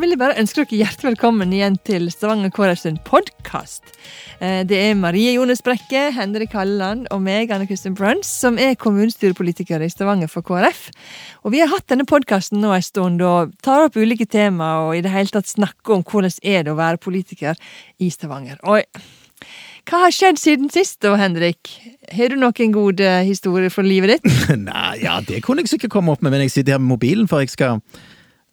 vil jeg bare ønske dere hjertelig velkommen igjen til Stavanger KrF sin podkast. Det er Marie Jones Brekke, Henrik Halleland og meg, Anne Kristin Bruns, som er kommunestyrepolitikere i Stavanger for KrF. Og vi har hatt denne podkasten nå en stund og tar opp ulike temaer og i det hele tatt snakker om hvordan er det å være politiker i Stavanger. Og hva har skjedd siden sist da, Henrik? Har du noen gode historier fra livet ditt? Nei, ja, det kunne jeg sikkert komme opp med, men jeg sitter her med mobilen, for jeg skal,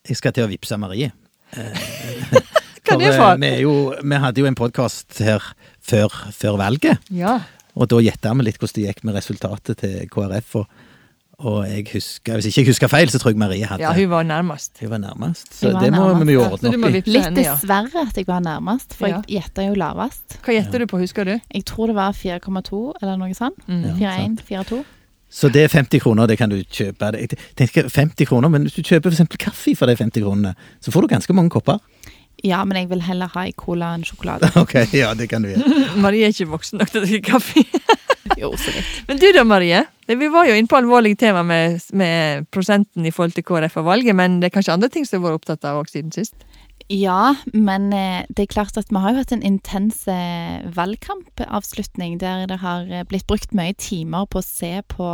jeg skal til å vippse Marie. Hva jeg få? for? Vi, jo, vi hadde jo en podkast her før, før, valget, ja. og da gjetta vi litt hvordan det gikk med resultatet til KrF. og og jeg husker, hvis ikke jeg husker feil, så tror jeg Marie hadde Ja, hun var nærmest. Hun var nærmest, Så det må nærmest. vi jo ordne opp i. Litt dessverre at jeg var nærmest, for ja. jeg gjetta jo lavest. Hva gjetter du på, husker du? Jeg tror det var 4,2 eller noe sånt. Mm. 4,1, 4,2. Så det er 50 kroner, det kan du kjøpe. Jeg tenker 50 kroner, Men hvis du kjøper f.eks. kaffe for de 50 kronene, så får du ganske mange kopper. Ja, men jeg vil heller ha i cola enn sjokolade. ok, ja, det kan du gjøre. Marie er ikke voksen nok til å drikke kaffe. jo, så litt. Men du da, Marie. Vi var jo inne på alvorlige tema med, med, prosenten i forhold til KrF og valget, men det er kanskje andre ting som har vært opptatt av også siden sist? Ja, men eh, det er klart at vi har jo hatt en intens eh, valgkampavslutning der det har eh, blitt brukt mye timer på å se på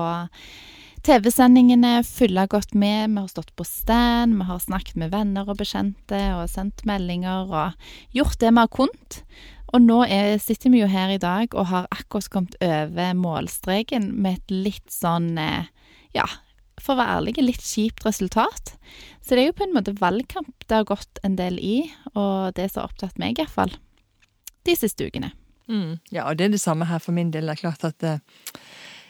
TV-sendingene, følge godt med. Vi har stått på stand, vi har snakket med venner og bekjente og sendt meldinger og gjort det vi har kunnet. Og nå er, sitter vi jo her i dag og har akkurat kommet over målstreken med et litt sånn, ja, for å være ærlig, litt kjipt resultat. Så det er jo på en måte valgkamp det har gått en del i, og det som har opptatt meg iallfall de siste ukene. Mm, ja, og det er det samme her for min del. Det er klart at uh,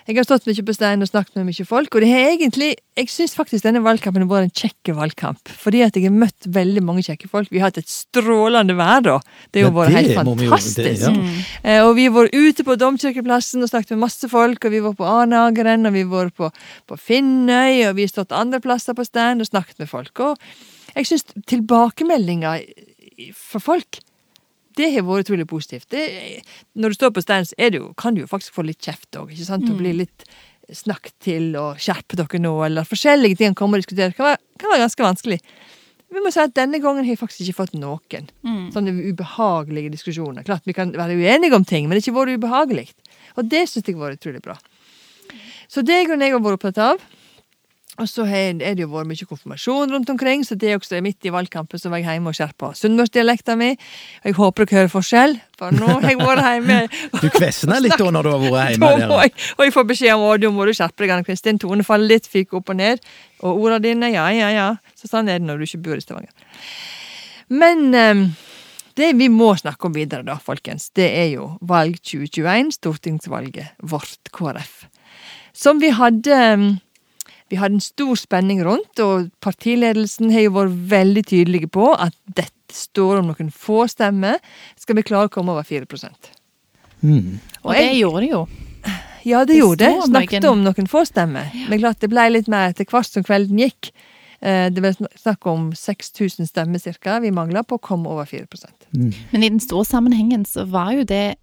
jeg har stått mye på stein og snakket med mye folk, og det har egentlig Jeg syns faktisk denne valgkampen har vært en kjekk valgkamp, fordi at jeg har møtt veldig mange kjekke folk. Vi har hatt et strålende vær, da. Det har jo vært helt fantastisk. Det, ja. mm. eh, og vi har vært ute på Domkirkeplassen og snakket med masse folk, og vi var på Arnageren, og vi har vært på, på Finnøy, og vi har stått andre plasser på stein og snakket med folk. Og jeg syns tilbakemeldinger fra folk det har vært utrolig positivt. Det, når du står på stand, så jo, kan du jo faktisk få litt kjeft òg. Mm. Og bli litt snakket til og skjerpe dere nå, eller forskjellige ting kommer og diskuterer. Kan være, kan være ganske vanskelig. Vi må si at Denne gangen har jeg faktisk ikke fått noen mm. sånne ubehagelige diskusjoner. Klart Vi kan være uenige om ting, men det har ikke vært ubehagelig. Og det syns jeg har vært utrolig bra. Så det er jeg har vært opptatt av. Og så er det jo vært mye konfirmasjon rundt omkring, så det er også midt i valgkampen så var jeg hjemme og skjerpa sunnmørsdialekta mi. Jeg håper dere hører forskjell, for nå har jeg vært hjemme. du kvesner litt da når du har vært hjemme? Der. Jeg, og jeg får beskjed om at må du skjerpe deg, Anne Kristin. Tonefallet ditt fikk opp og ned. Og ordene dine, ja, ja, ja. Så sånn er det når du ikke bor i Stavanger. Men um, det vi må snakke om videre, da, folkens, det er jo valg 2021, stortingsvalget vårt, KrF. Som vi hadde um, vi hadde en stor spenning rundt, og partiledelsen har jo vært veldig tydelige på at dette står om noen få stemmer. Skal vi klare å komme over 4 mm. Og det gjorde de jo. Ja, det, det gjorde det. Snakket om noen få stemmer. Men klart det ble litt mer etter hvert som kvelden gikk. Eh, det ble snakk om 6000 stemmer cirka vi mangla på å komme over 4 mm. Men i den store sammenhengen så var jo det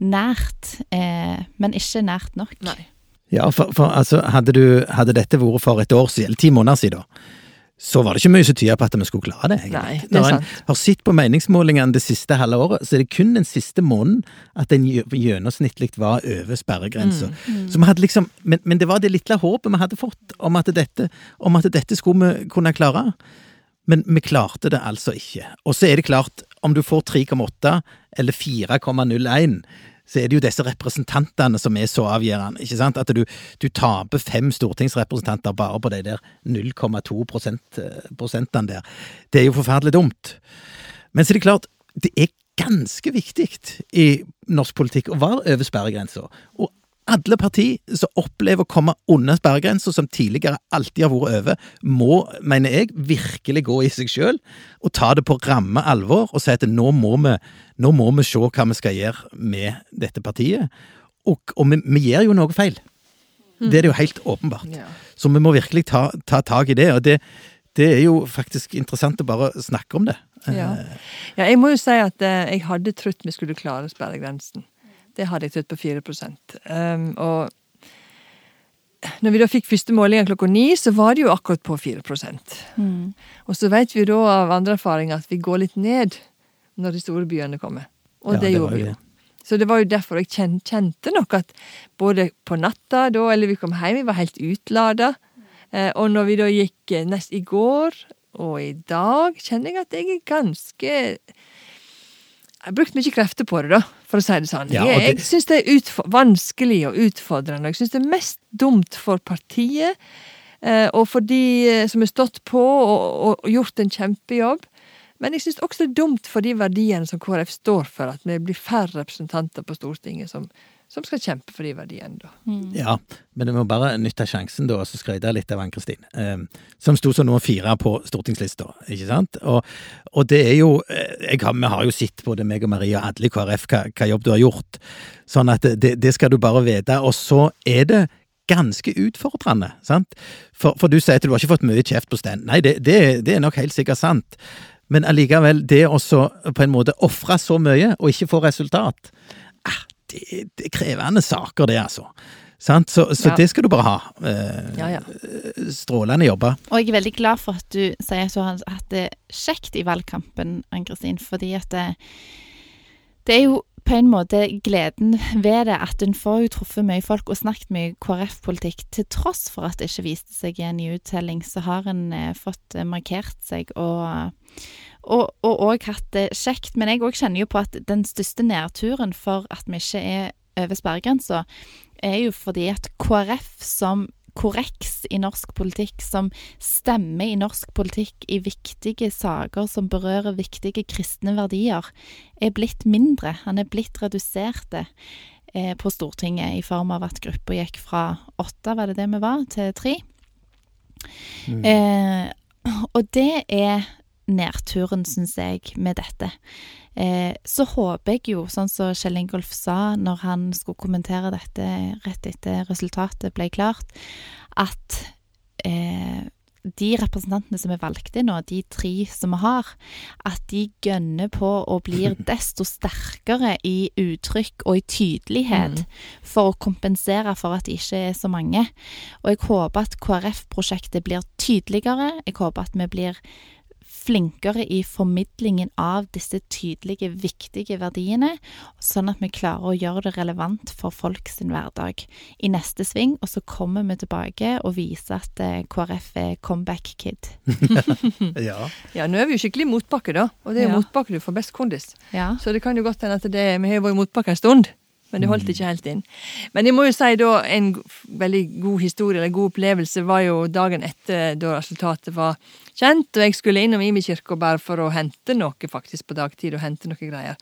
nært, eh, men ikke nært nok. Nei. Ja, for, for altså, hadde, du, hadde, dette vært for et år siden, eller ti måneder siden, så var det ikke mye som tyder på at vi skulle klare det. egentlig. Nei, det er Når en har sett på meningsmålingene det siste halve året, så er det kun den siste måneden at en gjennomsnittlig var over sperregrensa. Mm, mm. liksom, men, men, det var det lille håpet vi hadde fått om at dette, om at dette skulle vi kunne klare. Men vi klarte det altså ikke. Og så er det klart, om du får 3,8 eller 4,01 så er det jo disse representantene som er så avgjørende. ikke sant? At du, du taper fem stortingsrepresentanter bare på de der 0,2 eh, prosentene der. Det er jo forferdelig dumt. Men så er det klart, det er ganske viktig i norsk politikk å være over sperregrensa. Og alle partier som opplever å komme under sperregrensa, som tidligere alltid har vært over, må, mener jeg, virkelig gå i seg sjøl og ta det på ramme alvor og si at nå må vi, nå må vi se hva vi skal gjøre med dette partiet. Og, og vi, vi, gjør jo noe feil. Det er det jo helt åpenbart. Så vi må virkelig ta, ta tak i det. og det, det er jo faktisk interessant å bare snakke om det. Ja. ja jeg må jo si at eh, jeg hadde trodd vi skulle klare sperregrensen. Det hadde jeg trodd på 4 um, Og når vi da fikk første målinger klokka ni, så var det jo akkurat på 4 Mm. Og så vet vi da av andre erfaringer at vi går litt ned når de store byene kommer. Og Ja, det, det gjorde vi jo. Så det var jo derfor jeg kjente nok at både på natta da, eller vi kom hjem, vi var helt utlada. Eh, og når vi da gikk eh, nest i går og i dag, kjenner jeg at jeg er ganske Jeg har brukt mye krefter på det, da, for å si det sånn. Ja, det- jeg syns det er vanskelig og utfordrende. Jeg syns det er mest dumt for partiet eh, og for de eh, som har stått på og, og gjort en kjempejobb. Men jeg syns også det er dumt for de verdiene som KrF står for, at vi blir færre representanter på Stortinget som, som skal kjempe for de verdiene. da. Ja, men du må bare nytte sjansen da, og så skryte litt av Ann-Kristin, eh, som sto som nummer fire på stortingslista, ikke sant? Og, og det er jo eh, jeg har, Vi har jo sett både meg og Marie og alle i KrF hva, hva jobb du har gjort, sånn at det, det skal du bare vite. Og så er det ganske utfordrende, sant? For, for du sier at du har ikke fått mye kjeft på stand. Nei, det, det, det er nok helt sikkert sant. Men allikevel, det å så på en måte ofre så mye og ikke få resultat, ah, det, er krevende saker, det, altså. Sant? Så, så Ja. det skal du bare ha. Eh, Ja, ja. Strålende jobba. Og jeg er veldig glad for at du sier at du har hatt det kjekt i valgkampen, Ann-Kristin, fordi at det, det er jo på en måte gleden ved det at en får jo truffet mye folk og snakket mye KrF-politikk. Til tross for at det ikke viste seg i en ny uttelling, så har en eh, fått eh, markert seg og og òg hatt det kjekt. Men jeg òg kjenner jo på at den største nedturen for at vi ikke er over sperregrensa, er jo fordi at KrF som korreks i norsk politikk, som stemmer i norsk politikk i viktige saker som berører viktige kristne verdier, er blitt mindre. Han er blitt redusert eh, på Stortinget i form av at gruppa gikk fra åtte, var det det vi var, til tre. Eh, og det er nedturen, syns jeg, med dette. Eh, så håper jeg jo, sånn som Kjell Ingolf sa når han skulle kommentere dette rett etter resultatet ble klart, at eh, de representantene som er valgt inn nå, de tre som vi har, at de gønner på og blir desto sterkere i uttrykk og i tydelighet for å kompensere for at de ikke er så mange. Og jeg håper at KrF-prosjektet blir tydeligere. Jeg håper at vi blir flinkere i formidlingen av disse tydelige, viktige verdiene, sånn at vi klarer å gjøre det relevant for folk sin hverdag i neste sving. Og så kommer vi tilbake og viser at eh, KrF er comeback kid. Ja. Ja, nå er vi jo skikkelig i motbakke, da. Og det er jo Ja. motbakke du får best kondis. Ja. Så det kan jo godt hende at det Vi har vært i motbakke en stund, men det holdt ikke helt inn. Men jeg må jo si da en veldig god historie, eller god opplevelse, var jo dagen etter da resultatet var kjent, og jeg skulle innom Imi kirke bare for å hente noe, faktisk, på dagtid, og hente noe greier.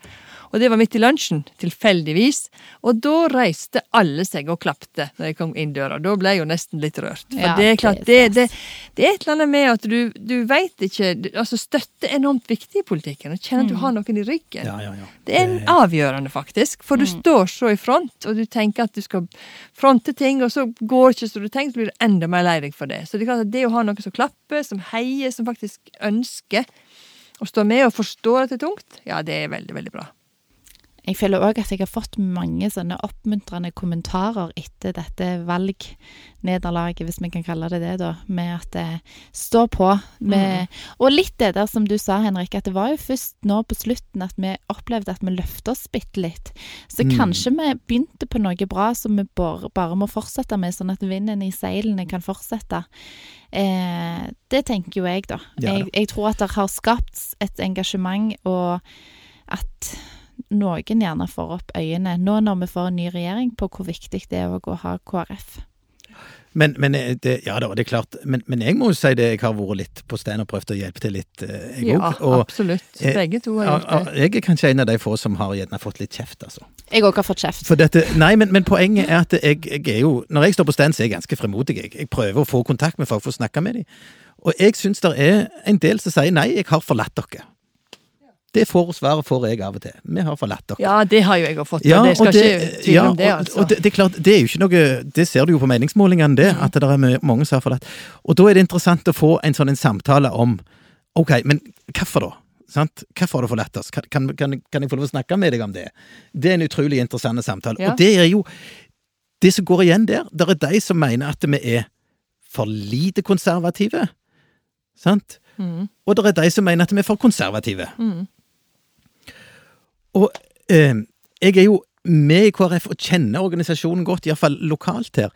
Og det var midt i lunsjen, tilfeldigvis. Og da reiste alle seg og klapte når jeg kom inn døra. Da ble jeg jo nesten litt rørt. For Ja, det er klart, det det, det, er et eller annet med at du, du veit ikke Altså, støtte er enormt viktig i politikken. Å kjenne at du har noen i ryggen. Ja, ja, ja. Det er en avgjørende, faktisk. For du står så i front, og du tenker at du skal fronte ting, og så går det ikke som du tenker, så blir du enda mer lei deg for det. Så det er klart at det å ha noen som klapper, som heier, som faktisk ønsker å stå med og forstår at det er tungt, ja, det er veldig, veldig bra. Jeg føler òg at jeg har fått mange sånne oppmuntrende kommentarer etter dette valgnederlaget, hvis vi kan kalle det det, da, med at det står på. Med, Og litt det der som du sa, Henrik, at det var jo først nå på slutten at vi opplevde at vi løfta oss bitte litt. Så Mm. kanskje vi begynte på noe bra som vi bare, bare må fortsette med, sånn at vinden i seilene kan fortsette. Eh, det tenker jo jeg, da. Ja da. jeg, jeg tror at det har skapt et engasjement, og at noen gjerne får opp øynene nå når vi får en ny regjering, på hvor viktig det er å ha KrF. Men, men eh, det, ja det er klart. Men, men jeg må jo si det, jeg har vært litt på stand og prøvd å hjelpe til litt, eh, jeg Ja, òg. Og absolutt. eh, Begge to har gjort det. jeg er kanskje en av de få som har gjerne fått litt kjeft, altså. Jeg òg har fått kjeft. For dette, nei, men, men poenget er at jeg, jeg er jo Når jeg står på stand, så er jeg ganske fremodig. Jeg, jeg prøver å få kontakt med folk for å snakke med dem. Og jeg syns det er en del som sier nei, jeg har forlatt dere. Det får svaret får jeg av og til. Vi har forlatt dere. Ja, det har jo jeg fått, Ja, det skal det- ikke tvile ja, om det, altså. Og det, det er klart, det er jo ikke noe Det ser du jo på meningsmålingene, det, at det er mange som har forlatt. Og da er det interessant å få en sånn en samtale om Ok, men hvorfor da? Sant? Hvorfor har du forlatt oss? Kan, kan, kan, kan jeg få lov å snakke med deg om det? Det er en utrolig interessant samtale. Ja. Og det er jo det som går igjen der, det er de som mener at vi er for lite konservative, sant? Mm. Og det er de som mener at vi er for konservative. Mm. Og eh, jeg er jo med i KrF og kjenner organisasjonen godt, iallfall lokalt her.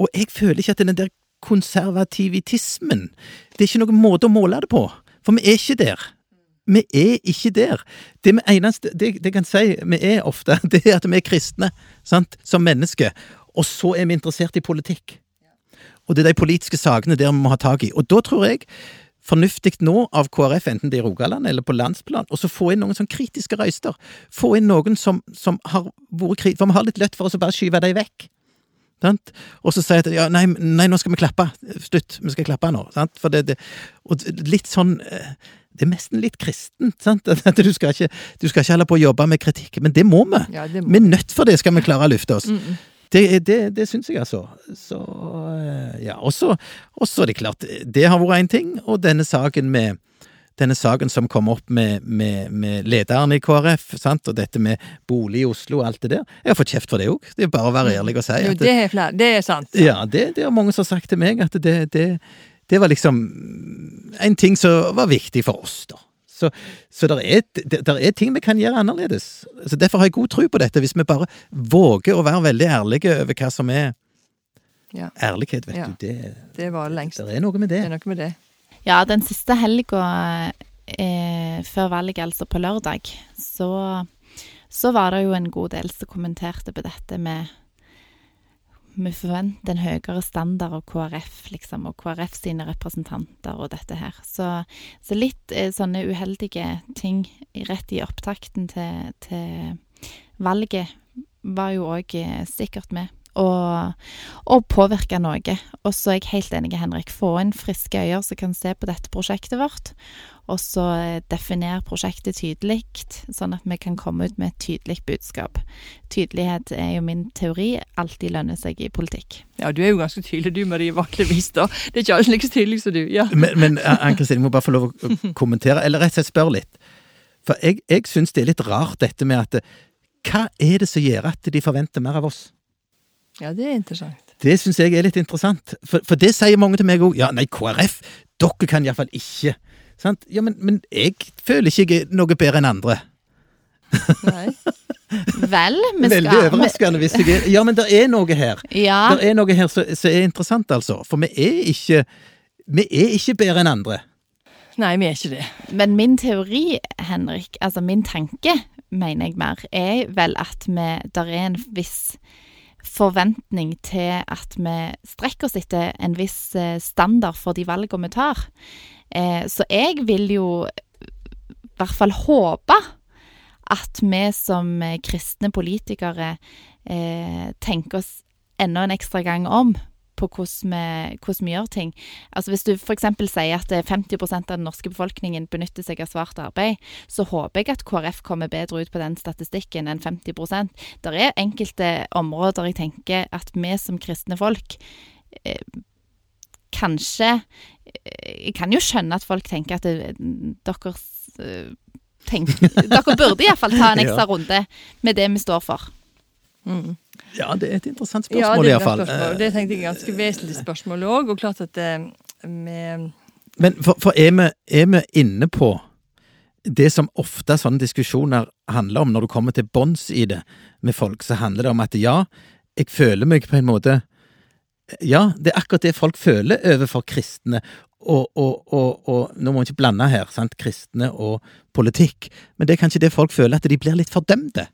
Og jeg føler ikke at den der konservativitismen Det er ikke noen måte å måle det på. For vi er ikke der. Vi er ikke der. Det vi eneste det, det kan si vi er ofte, det er at vi er kristne sant? som mennesker. Og så er vi interessert i politikk. Og det er de politiske sakene der vi må ha tak i. Og da tror jeg fornuftig nå av KrF, enten det er i Rogaland eller på landsplan, og så få inn noen sånn kritiske røyster. Få inn noen som, som har vært kritiske, for vi har litt lett for oss å bare skyve dem vekk. Sant? Og så sier jeg at ja, nei, nei, nå skal vi klappe. Slutt, vi skal klappe nå. Sant? For det, det, og litt sånn eh, Det er nesten litt kristent, sant? At du skal, ikke, du skal ikke holde på å jobbe med kritikk, men det må vi. Ja, det Vi er nødt for det, skal vi klare å løfte oss. Mm, mm. Det, det, det syns jeg, altså. Så eh, ja. Og så og er det klart, det har vært én ting, og denne saken med denne saken som kom opp med, med, med lederen i KrF, sant? og dette med bolig i Oslo og alt det der. Jeg har fått kjeft for det òg. Det er bare å være ærlig og si. Jo, At det er flere. Det er sant. ja, det, det har mange som har sagt til meg, at det, det, det var liksom en ting som var viktig for oss, da. Så, så det er, det, der er ting vi kan gjøre annerledes. Så Derfor har jeg god tro på dette, hvis vi bare våger å være veldig ærlige over hva som er Ja. ærlighet, vet Ja. du. Det, Det var lengst. det er noe med Det det. er noe med det. Ja, den siste helga eh, før valget, altså på lørdag, så, så var det jo en god del som kommenterte på dette med Vi forventer en høyere standard av KrF, liksom, og KrF sine representanter og dette her. Så, så litt eh, sånne uheldige ting rett i opptakten til, til valget var jo òg sikkert med. Og, og påvirke noe. Og så er jeg helt enig med Henrik. Få inn friske øyne som kan se på dette prosjektet vårt. Og så eh, definere prosjektet tydelig, sånn at vi kan komme ut med et tydelig budskap. Tydelighet er jo min teori. Alltid lønner seg i politikk. Ja, du er jo ganske tydelig du, Marie, vanligvis, da. Det er ikke alle like tydelig som du. Ja. Men, men Ann-Kristin, jeg må bare få lov å kommentere, eller rett og slett spørre litt. For jeg, jeg syns det er litt rart dette med at Hva er det som gjør at de forventer mer av oss? Ja, det er interessant. Det syns jeg er litt interessant, for, for det sier mange til meg òg. Ja, nei, KrF, dere kan iallfall ikke. Sant? Ja, men, men jeg føler ikke jeg er noe bedre enn andre. Nei. Vel, vi skal Veldig overraskende hvis jeg er Ja, men det er noe her. Ja, Det er noe her som er interessant, altså. For vi er ikke Vi er ikke bedre enn andre. Nei, vi er ikke det. Men min teori, Henrik, altså min tanke, mener jeg mer, er vel at vi der er en viss forventning til at vi strekker oss etter en viss eh, standard for de valgene vi tar. Eh, Så jeg vil jo i hvert fall håpe at vi som eh, kristne politikere tenker oss enda en ekstra gang om på hvordan vi, hvordan vi gjør ting. Altså Hvis du f.eks. sier at eh, 50 av den norske befolkningen benytter seg av svart arbeid, så håper jeg at KrF kommer bedre ut på den statistikken enn 50% Det er enkelte områder jeg tenker at vi som kristne folk eh, kanskje eh, Jeg kan jo skjønne at folk tenker at det, deres eh, tenk, Dere burde iallfall ta en ekstra runde med det vi står for. Mm. Ja, det er et interessant spørsmål, Ja, det er et iallfall. spørsmål. Det tenkte jeg er ganske vesentlig spørsmål òg. Og klart at vi Men for, for er, vi, er vi inne på det som ofte sånne diskusjoner handler om, når du kommer til bunns i det med folk, så handler det om at ja, jeg føler meg på en måte Ja, det er akkurat det folk føler overfor kristne. Og, og, og, og nå må vi ikke blande her, sant, kristne og politikk, men det er kanskje det folk føler, at de blir litt fordømte.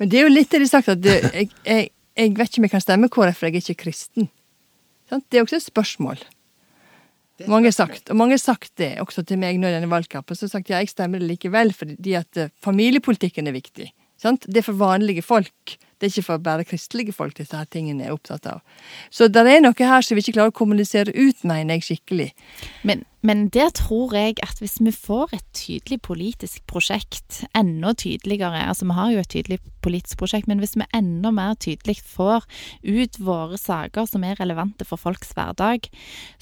Men det er jo litt det de har sagt, at det, jeg, jeg, jeg vet ikke om jeg kan stemme KrF, for jeg er ikke kristen. Det er også et spørsmål. Mange har sagt, og mange har sagt det også til meg nå i denne valgkampen. Så har jeg sagt ja, jeg stemmer det likevel fordi at eh, familiepolitikken er viktig. Sant? Det er for vanlige folk. Det er ikke for bare kristelige folk disse her tingene er opptatt av. Så det er noe her som vi ikke klarer å kommunisere ut, mener jeg skikkelig. Men, men der tror jeg at hvis vi får et tydelig politisk prosjekt, enda tydeligere Altså vi har jo et tydelig politisk prosjekt, men hvis vi enda mer tydelig får ut våre saker som er relevante for folks hverdag,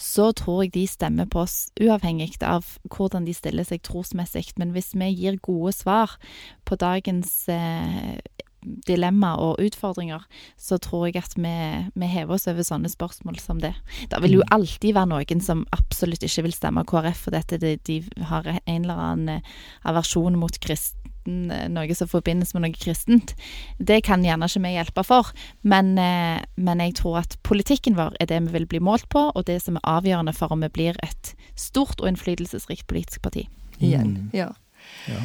så tror jeg de stemmer på oss uavhengig av hvordan de stiller seg trosmessig. Men hvis vi gir gode svar på dagens eh, dilemma og utfordringer, så tror jeg at vi, vi hever oss over sånne spørsmål som det. Det vil jo Mm. alltid være noen som absolutt ikke vil stemme KrF, for dette de, de har en eller annen eh, aversjon mot kristen, eh, noe som forbindes med noe kristent. Det kan gjerne ikke vi hjelpe for, men, eh, men jeg tror at politikken vår er det vi vil bli målt på, og det som er avgjørende for om vi blir et stort og innflytelsesrikt politisk parti. Igjen. Ja. Ja.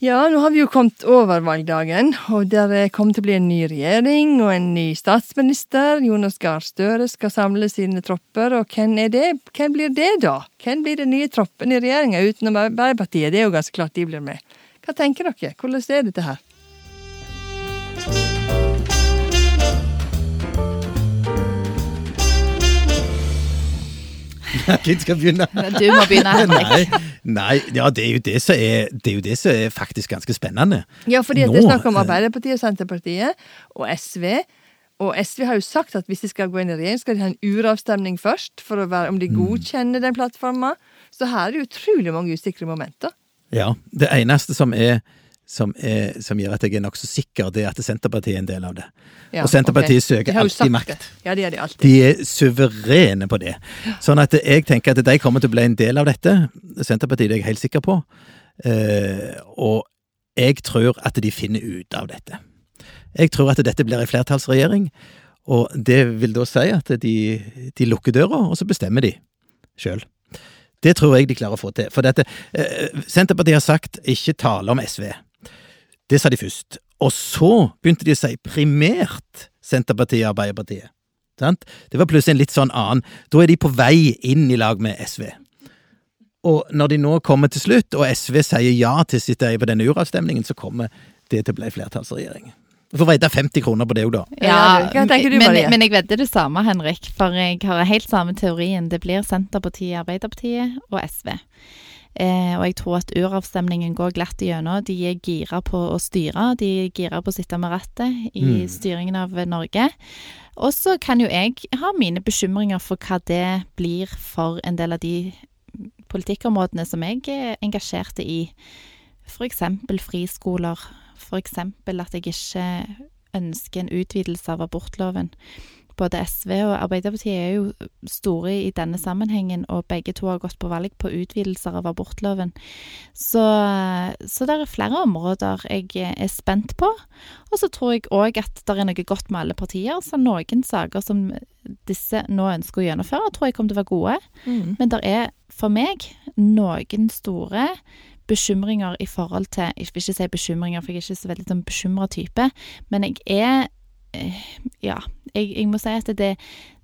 Ja, nå har vi jo kommet over valgdagen, og der kommer til å bli en ny regjering og en ny statsminister. Jonas Gahr Støre skal samle sine tropper, og hvem er det? Hvem blir det, da? Hvem blir den nye troppen i regjeringa utenom Arbeiderpartiet? Det er jo ganske klart de blir med. Hva tenker dere? Hvordan er dette her? Hvem skal begynne? Du må begynne, Henrik. Nei, nei ja, det er, jo det, som er, det er jo det som er faktisk ganske spennende. Ja, fordi at det er snakk om Arbeiderpartiet og Senterpartiet og SV. Og SV har jo sagt at hvis de skal gå inn i regjering, skal de ha en uravstemning først, for å være, om de godkjenner den plattforma. Så her er det utrolig mange usikre momenter. Ja, Det eneste som er som, er, som gjør at jeg er nokså sikker, det er at Senterpartiet er en del av det. Ja, og Senterpartiet okay. søker De alltid makt. Ja, det gjør de alltid. De er suverene på det. Sånn at jeg tenker at de kommer til å bli en del av dette. Senterpartiet det er jeg helt sikker på. Eh, og jeg tror at de finner ut av dette. Jeg tror at dette blir en flertallsregjering, og det vil da si at de, de lukker døra, og så bestemmer de sjøl. Det tror jeg de klarer å få til. For dette, eh, Senterpartiet har sagt ikke tale om SV. Det sa de først. Og så begynte de å si primært Senterpartiet og Arbeiderpartiet. Sant? Det var plutselig en litt sånn annen Da er de på vei inn i lag med SV. Og når de nå kommer til slutt, og SV sier ja til sitt eie på denne uravstemningen, så kommer det til å bli flertallsregjering. Du får vedde 50 kroner på det òg, da. Ja, du, men, men jeg vedder det samme, Henrik. For jeg har helt samme teorien. Det blir Senterpartiet, Arbeiderpartiet og SV. Eh, og jeg tror at uravstemningen går glatt igjennom. De er gira på å styre. De er gira på å sitte med rattet i Mm. styringen av Norge. Og så kan jo jeg ha mine bekymringer for hva det blir for en del av de politikkområdene som jeg er engasjerte i. Eksempel friskoler. Eksempel at jeg ikke ønsker en utvidelse av abortloven. Både SV og Arbeiderpartiet er jo store i denne sammenhengen, og begge to har gått på valg på utvidelser av abortloven. Så, så det er flere områder jeg er spent på. Og så tror jeg òg at det er noe godt med alle partier. Så noen saker som disse nå ønsker å gjennomføre, tror jeg kommer til å være gode. Mm. Men det er for meg noen store bekymringer i forhold til Jeg vil ikke si bekymringer, for jeg er ikke så veldig sånn bekymra type. Men jeg er Ja, jeg, jeg må si at det,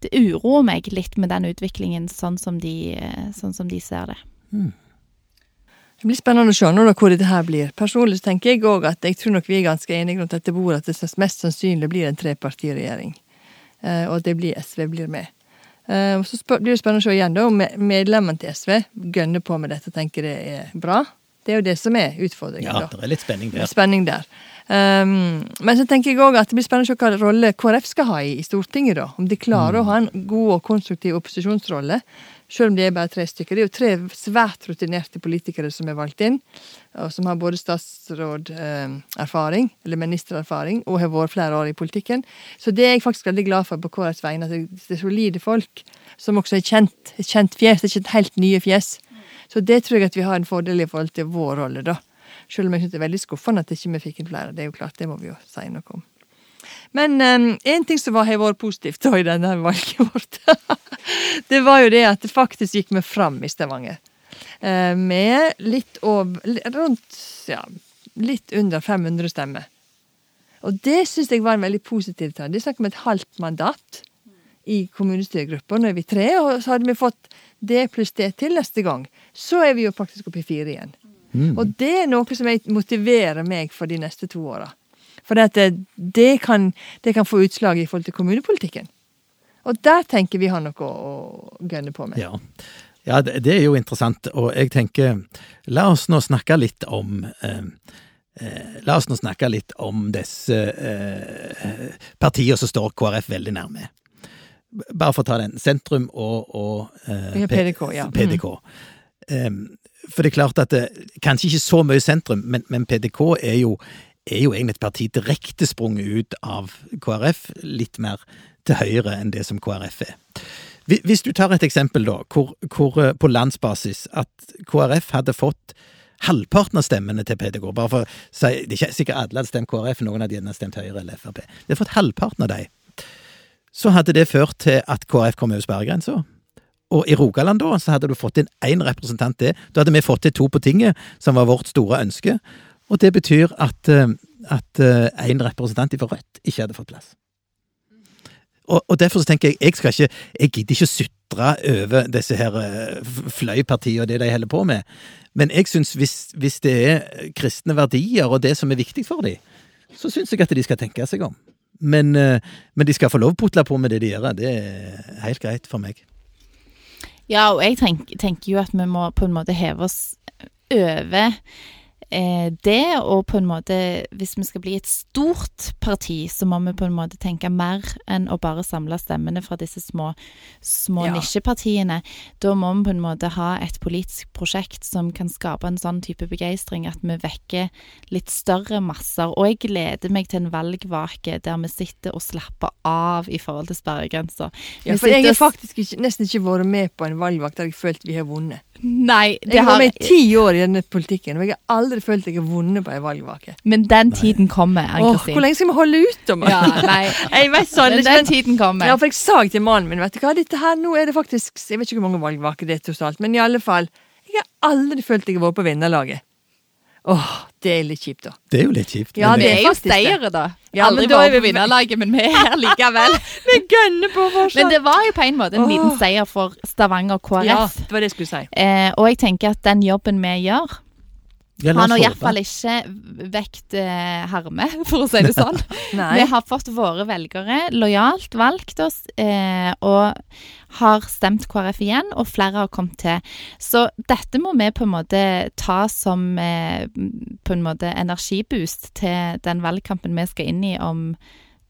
det uroer meg litt med den utviklingen sånn som de, eh, sånn som de ser det. Det blir spennende å se nå da hvor dette her blir. Personlig tenker jeg òg at jeg tror nok vi er ganske enige rundt dette bordet at det mest sannsynlig blir en trepartiregjering. Eh, og at det blir SV blir med. Eh, og så spør, blir det spennende å se igjen da om me- medlemmene til SV gønner på med dette og tenker det er bra. Det er jo det som er utfordringen. Ja, da. det er litt spenning der. Spenning der. Um, men så tenker jeg òg at det blir spennende å se hva rolle KrF skal ha i, i Stortinget. da. Om de klarer å ha en god og konstruktiv opposisjonsrolle. Selv om de er bare tre stykker. Det er jo tre svært rutinerte politikere som er valgt inn. Og som har både statsråderfaring, eller ministererfaring, og har vært flere år i politikken. Så det er jeg faktisk veldig glad for på KrFs vegne. At det er solide folk som også er kjent. Kjent fjes, det er ikke helt nye fjes. Så det tror jeg at vi har en fordel i forhold til vår rolle, da. Selv om jeg synes det er veldig skuffende at ikke vi fikk inn flere. Det er jo klart, det må vi jo si noe om. Men um, en ting som har vært positivt da i denne valget vårt, det var jo det at det faktisk gikk vi fram i Stavanger. Eh, med litt over Rundt ja, litt under 500 stemmer. Og det syns jeg var en veldig positiv tall. Det er snakk om et halvt mandat i kommunestyregruppa. Nå er vi tre, og så hadde vi fått det pluss det til neste gang. Så er vi jo faktisk oppe i fire igjen. Mm. Og det er noe som jeg motiverer meg for de neste to åra. For det, det, kan, det kan få utslag i forhold til kommunepolitikken. Og der tenker vi har noe å, gønne på med. Ja, ja det, det er jo interessant, og jeg tenker La oss nå snakke litt om eh, eh, La oss nå snakke litt om disse eh, partiene som står KrF veldig nærme. Bare for å ta den. Sentrum og, og eh, PDK, ja. Mm. PDK. Um, for det er klart at det, Kanskje ikke så mye sentrum, men, men PDK er jo er jo egentlig et parti direkte sprunget ut av KrF, litt mer til høyre enn det som KrF er. Hvis du tar et eksempel, da, hvor, hvor eh, på landsbasis at KrF hadde fått halvparten av stemmene til PDK Bare for å si, Det er ikke sikkert alle hadde stemt KrF, noen hadde gjerne stemt Høyre eller Frp. De har fått halvparten av dem. Så hadde det ført til at KrF kom over sperregrensa. Og i Rogaland da, så hadde du fått inn én representant til. Da hadde vi fått til to på tinget, som var vårt store ønske. Og det betyr at én eh, representant fra Rødt ikke hadde fått plass. Og, og, derfor så tenker jeg jeg skal ikke, jeg gidder ikke å sutre over disse her eh, fløypartiene og det de holder på med. Men jeg syns hvis, hvis, det er kristne verdier og det som er viktig for dem, så syns jeg at de skal tenke seg om. Men, eh, men de skal få lov å putle på med det de gjør. Det er helt greit for meg. Ja, og jeg tenker, tenker jo at vi må på en måte heve oss over det, og på en måte Hvis vi skal bli et stort parti, så må vi på en måte tenke mer enn å bare samle stemmene fra disse små, små ja. nisjepartiene. Da må vi på en måte ha et politisk prosjekt som kan skape en sånn type begeistring at vi vekker litt større masser. Og jeg gleder meg til en valgvake der vi sitter og slapper av i forhold til sperregrensa. Ja, for jeg har faktisk ikke, nesten ikke vært med på en valgvakt der jeg følte vi har vunnet. Nei, det jeg har vært med i ti år i denne politikken, og jeg har aldri følt jeg er vunnet på ei valgvake. Men den tiden kommer, Ann-Kristin. Hvor lenge skal vi holde ut, da? Ja, nei. jeg vet sånn, Men den tiden kommer. Ja, for jeg sa til mannen min, vet du hva, dette her, nå er det faktisk Jeg vet ikke hvor mange valgvaker det er totalt, men i alle fall. Jeg har aldri følt jeg har vært på vinnerlaget. Åh, det er litt kjipt, da. Det er jo litt kjipt. Ja, det er jo steiere, da. Ja, Aldri vært på vinnerlaget, men vi er her likevel. vi gønner på fortsatt. Men det var jo på en måte en liten seier for Stavanger KrF. Ja, det var det jeg skulle si. Eh, og jeg tenker at den jobben vi gjør ja, har iallfall ikke vekt eh, harme, for å si det sånn. vi har fått våre velgere lojalt valgt oss, eh, og har stemt KrF igjen, og flere har kommet til. Så dette må vi på en måte ta som eh, på en måte energiboost til den valgkampen vi skal inn i om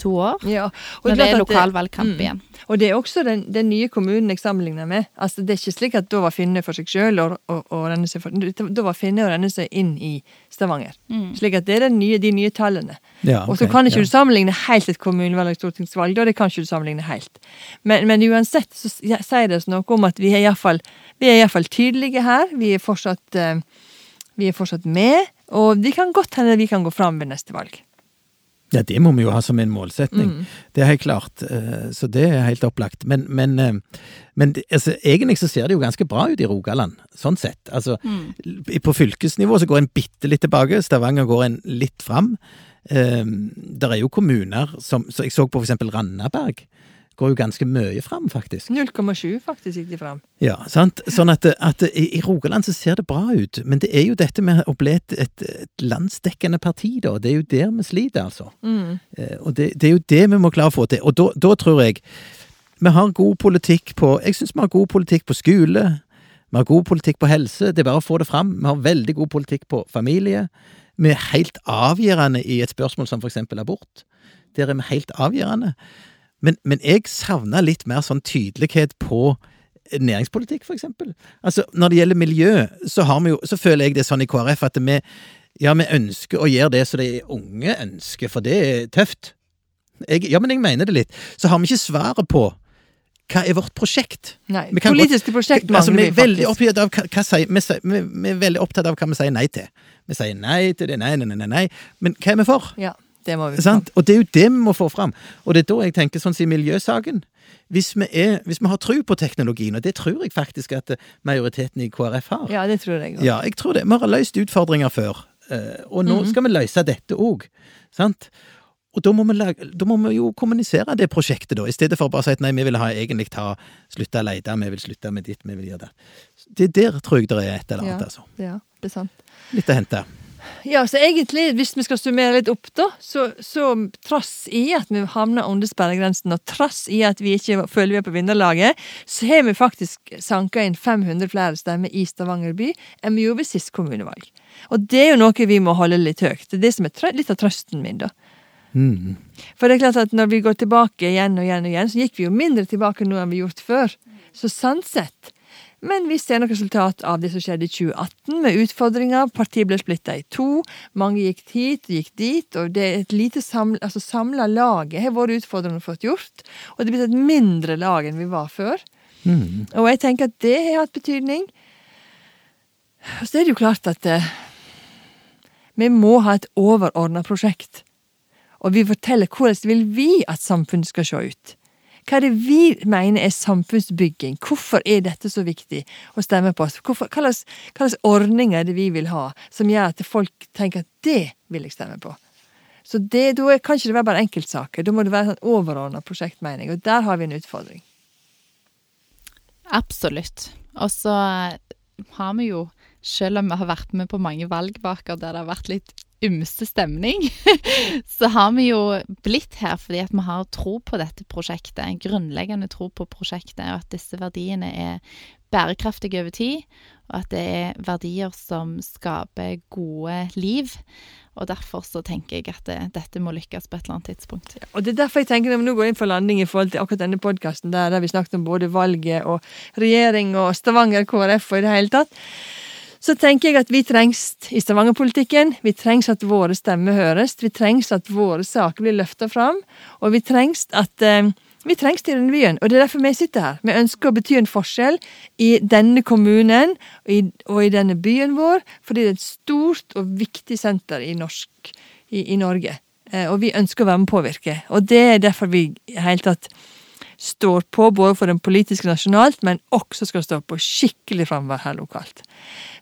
to år. Ja, når det er lokalvalgkamp mm, igjen. Og det er også den, den, nye kommunen jeg sammenligner med. Altså Det er ikke slik at da var Finne for seg sjøl og, og, og renne seg for Da var Finne å renne seg inn i Stavanger. Mm. Slik at det er nye, de nye tallene. Ja, okay, og så kan ikke ja. du sammenligne helt et kommunevalg og stortingsvalg. Det kan ikke du sammenligne helt. Men, men uansett så sier det oss noe om at vi er iallfall tydelige her. Vi er fortsatt, uh, vi er fortsatt med. Og det kan godt hende vi kan gå fram ved neste valg. Ja, det må vi jo ha som en målsetning. Mm. Det er helt klart. Eh, så det er helt opplagt. Men, men, eh, men altså, egentlig så ser det jo ganske bra ut i Rogaland, sånn sett. Altså, mm. På fylkesnivå så går en bitte litt tilbake. Stavanger går en litt fram. Um, det er jo kommuner som så Jeg så på eksempel Randaberg går jo ganske mye fram, faktisk. 0,7 faktisk gikk de fram. Ja, sant. Sånn at, at, i Rogaland så ser det bra ut, men det er jo dette med å bli et, et, et landsdekkende parti, da. Det er jo der vi sliter, altså. Mm. Eh, og det, det, er jo det vi må klare å få til. Og da, da tror jeg vi har god politikk på Jeg syns vi har god politikk på skole. Vi har god politikk på helse. Det er bare å få det fram. Vi har veldig god politikk på familie. Vi er helt avgjørende i et spørsmål som eksempel abort. Der er vi helt avgjørende. Men, men jeg savna litt mer sånn tydelighet på næringspolitikk, for eksempel. Altså, når det gjelder miljø, så, jo, så føler jeg det sånn i KrF at vi, ja, vi ønsker å gjøre det som de unge ønsker, for det er tøft. Jeg, ja, men jeg mener det litt. Så har vi ikke svaret på hva er vårt prosjekt? Nei, Politiske prosjekt mangler altså, vi, faktisk. Veldig av, hva, hva sier, vi, vi, vi, er veldig opptatt av hva vi sier nei til. Vi sier nei til det, nei, nei, nei, nei. Men hva er vi for? Ja. Det må vi sant? Og det er jo det vi må få fram. Og det er da jeg tenker sånn som i miljøsaken. Hvis vi, er, hvis vi har tro på teknologien, og det tror jeg faktisk at majoriteten i KrF har Ja, det tror jeg også. Ja, jeg tror det. Vi har løst utfordringer før, eh, og nå mhm. skal vi løse dette òg. Sant? Og da må, lage, da må, vi jo kommunisere det prosjektet, da, i stedet for å bare si at nei, vi vil ha egentlig ta, slutte å lete, vi vil slutte med ditt, vi vil gjøre det. Det der tror jeg det er et eller annet, ja, altså. Ja, det er sant. Litt å hente. Ja, så egentlig, hvis vi skal summere litt opp, da, så, så trass i at vi havner under sperregrensen, og trass i at vi ikke føler vi er på vinnerlaget, så har vi faktisk sanka inn 500 flere stemmer i Stavanger by enn vi gjorde ved sist kommunevalg. Og det er jo noe vi må holde litt høyt. Det er det som er litt av trøsten min, da. Mm. For det er klart at når vi går tilbake igjen og igjen og igjen, så gikk vi jo mindre tilbake nå enn vi gjort før. Så sånn sett Men vi ser noe resultat av det som skjedde i 2018, med utfordringer. Partiet ble splitta i to. Mange gikk hit og gikk dit. Og det er et lite samla altså samla laget har vært utfordrende fått gjort. Og det er blitt et mindre lag enn vi var før. Mm. Og jeg tenker at det har hatt betydning. Og så er det jo klart at eh, vi må ha et overordna prosjekt. Og vi forteller hvordan vil vi at samfunnet skal se ut. Hva er det vi mener er samfunnsbygging? Hvorfor er dette så viktig å stemme på oss? Hvorfor, hva, slags, ordninger er det vi vil ha, som gjør at folk tenker at det vil jeg stemme på? Så det, da kan ikke det være bare enkeltsaker. Da må det være en sånn overordna prosjektmening. Og der har vi en utfordring. Absolutt. Og så har vi jo, selv om vi har vært med på mange valgvaker der det har vært litt ymse stemning, så har vi jo blitt her fordi at vi har tro på dette prosjektet. En Grunnleggende tro på prosjektet, og at disse verdiene er bærekraftige over tid. Og at det er verdier som skaper gode liv. Og derfor så tenker jeg at det, dette må lykkes på et eller annet tidspunkt. Og det er derfor jeg tenker når vi nå går inn for landing i forhold til akkurat denne podkasten, der, der vi snakket om både valget og regjering og Stavanger KrF og i det hele tatt, så tenker jeg at vi trengs i Stavanger-politikken. Vi trengs at våre stemmer høres. Vi trengs at våre saker blir løfta fram. Og vi trengs at eh, vi trengs til denne byen, og det er derfor vi sitter her. Vi ønsker å bety en forskjell i denne kommunen og i, og i denne byen vår, fordi det er et stort og viktig senter i, norsk, i, i Norge. Eh, og vi ønsker å være med å påvirke. Og det er derfor vi i hele tatt står på, både for den politiske nasjonalt, men også skal stå på skikkelig framover her lokalt.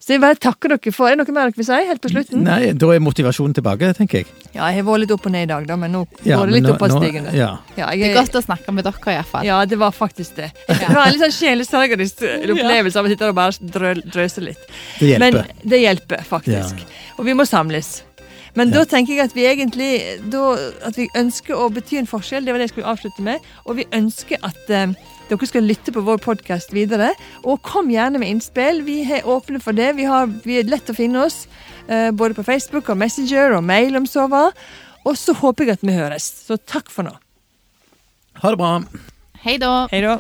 Så jeg bare takker dere for Er det noe mer dere vil si helt på slutten? Nei, da er motivasjonen tilbake, tenker jeg. Ja, jeg har vært litt opp og ned i dag, da, men nå Ja, går det litt oppadstigende. Ja. Ja, Det er godt å snakke med dere iallfall. ja, det var faktisk det. Det var en litt sånn sjelesørgerisk opplevelse av å sitte og bare drø, drøse litt. Det hjelper. Men det hjelper, faktisk. Og vi må samles. Men da tenker jeg at vi egentlig da, at vi ønsker å bety en forskjell. Det var det jeg skulle avslutte med. Og vi ønsker at eh, dere skal lytte på vår podkast videre. Og kom gjerne med innspill. Vi er åpne for det. Vi, har, vi er lett å finne oss. eh, både på Facebook og Messenger og mail om så hva. Og så håper jeg at vi høres. Så takk for nå. Ha det bra. Hei da. Hei da.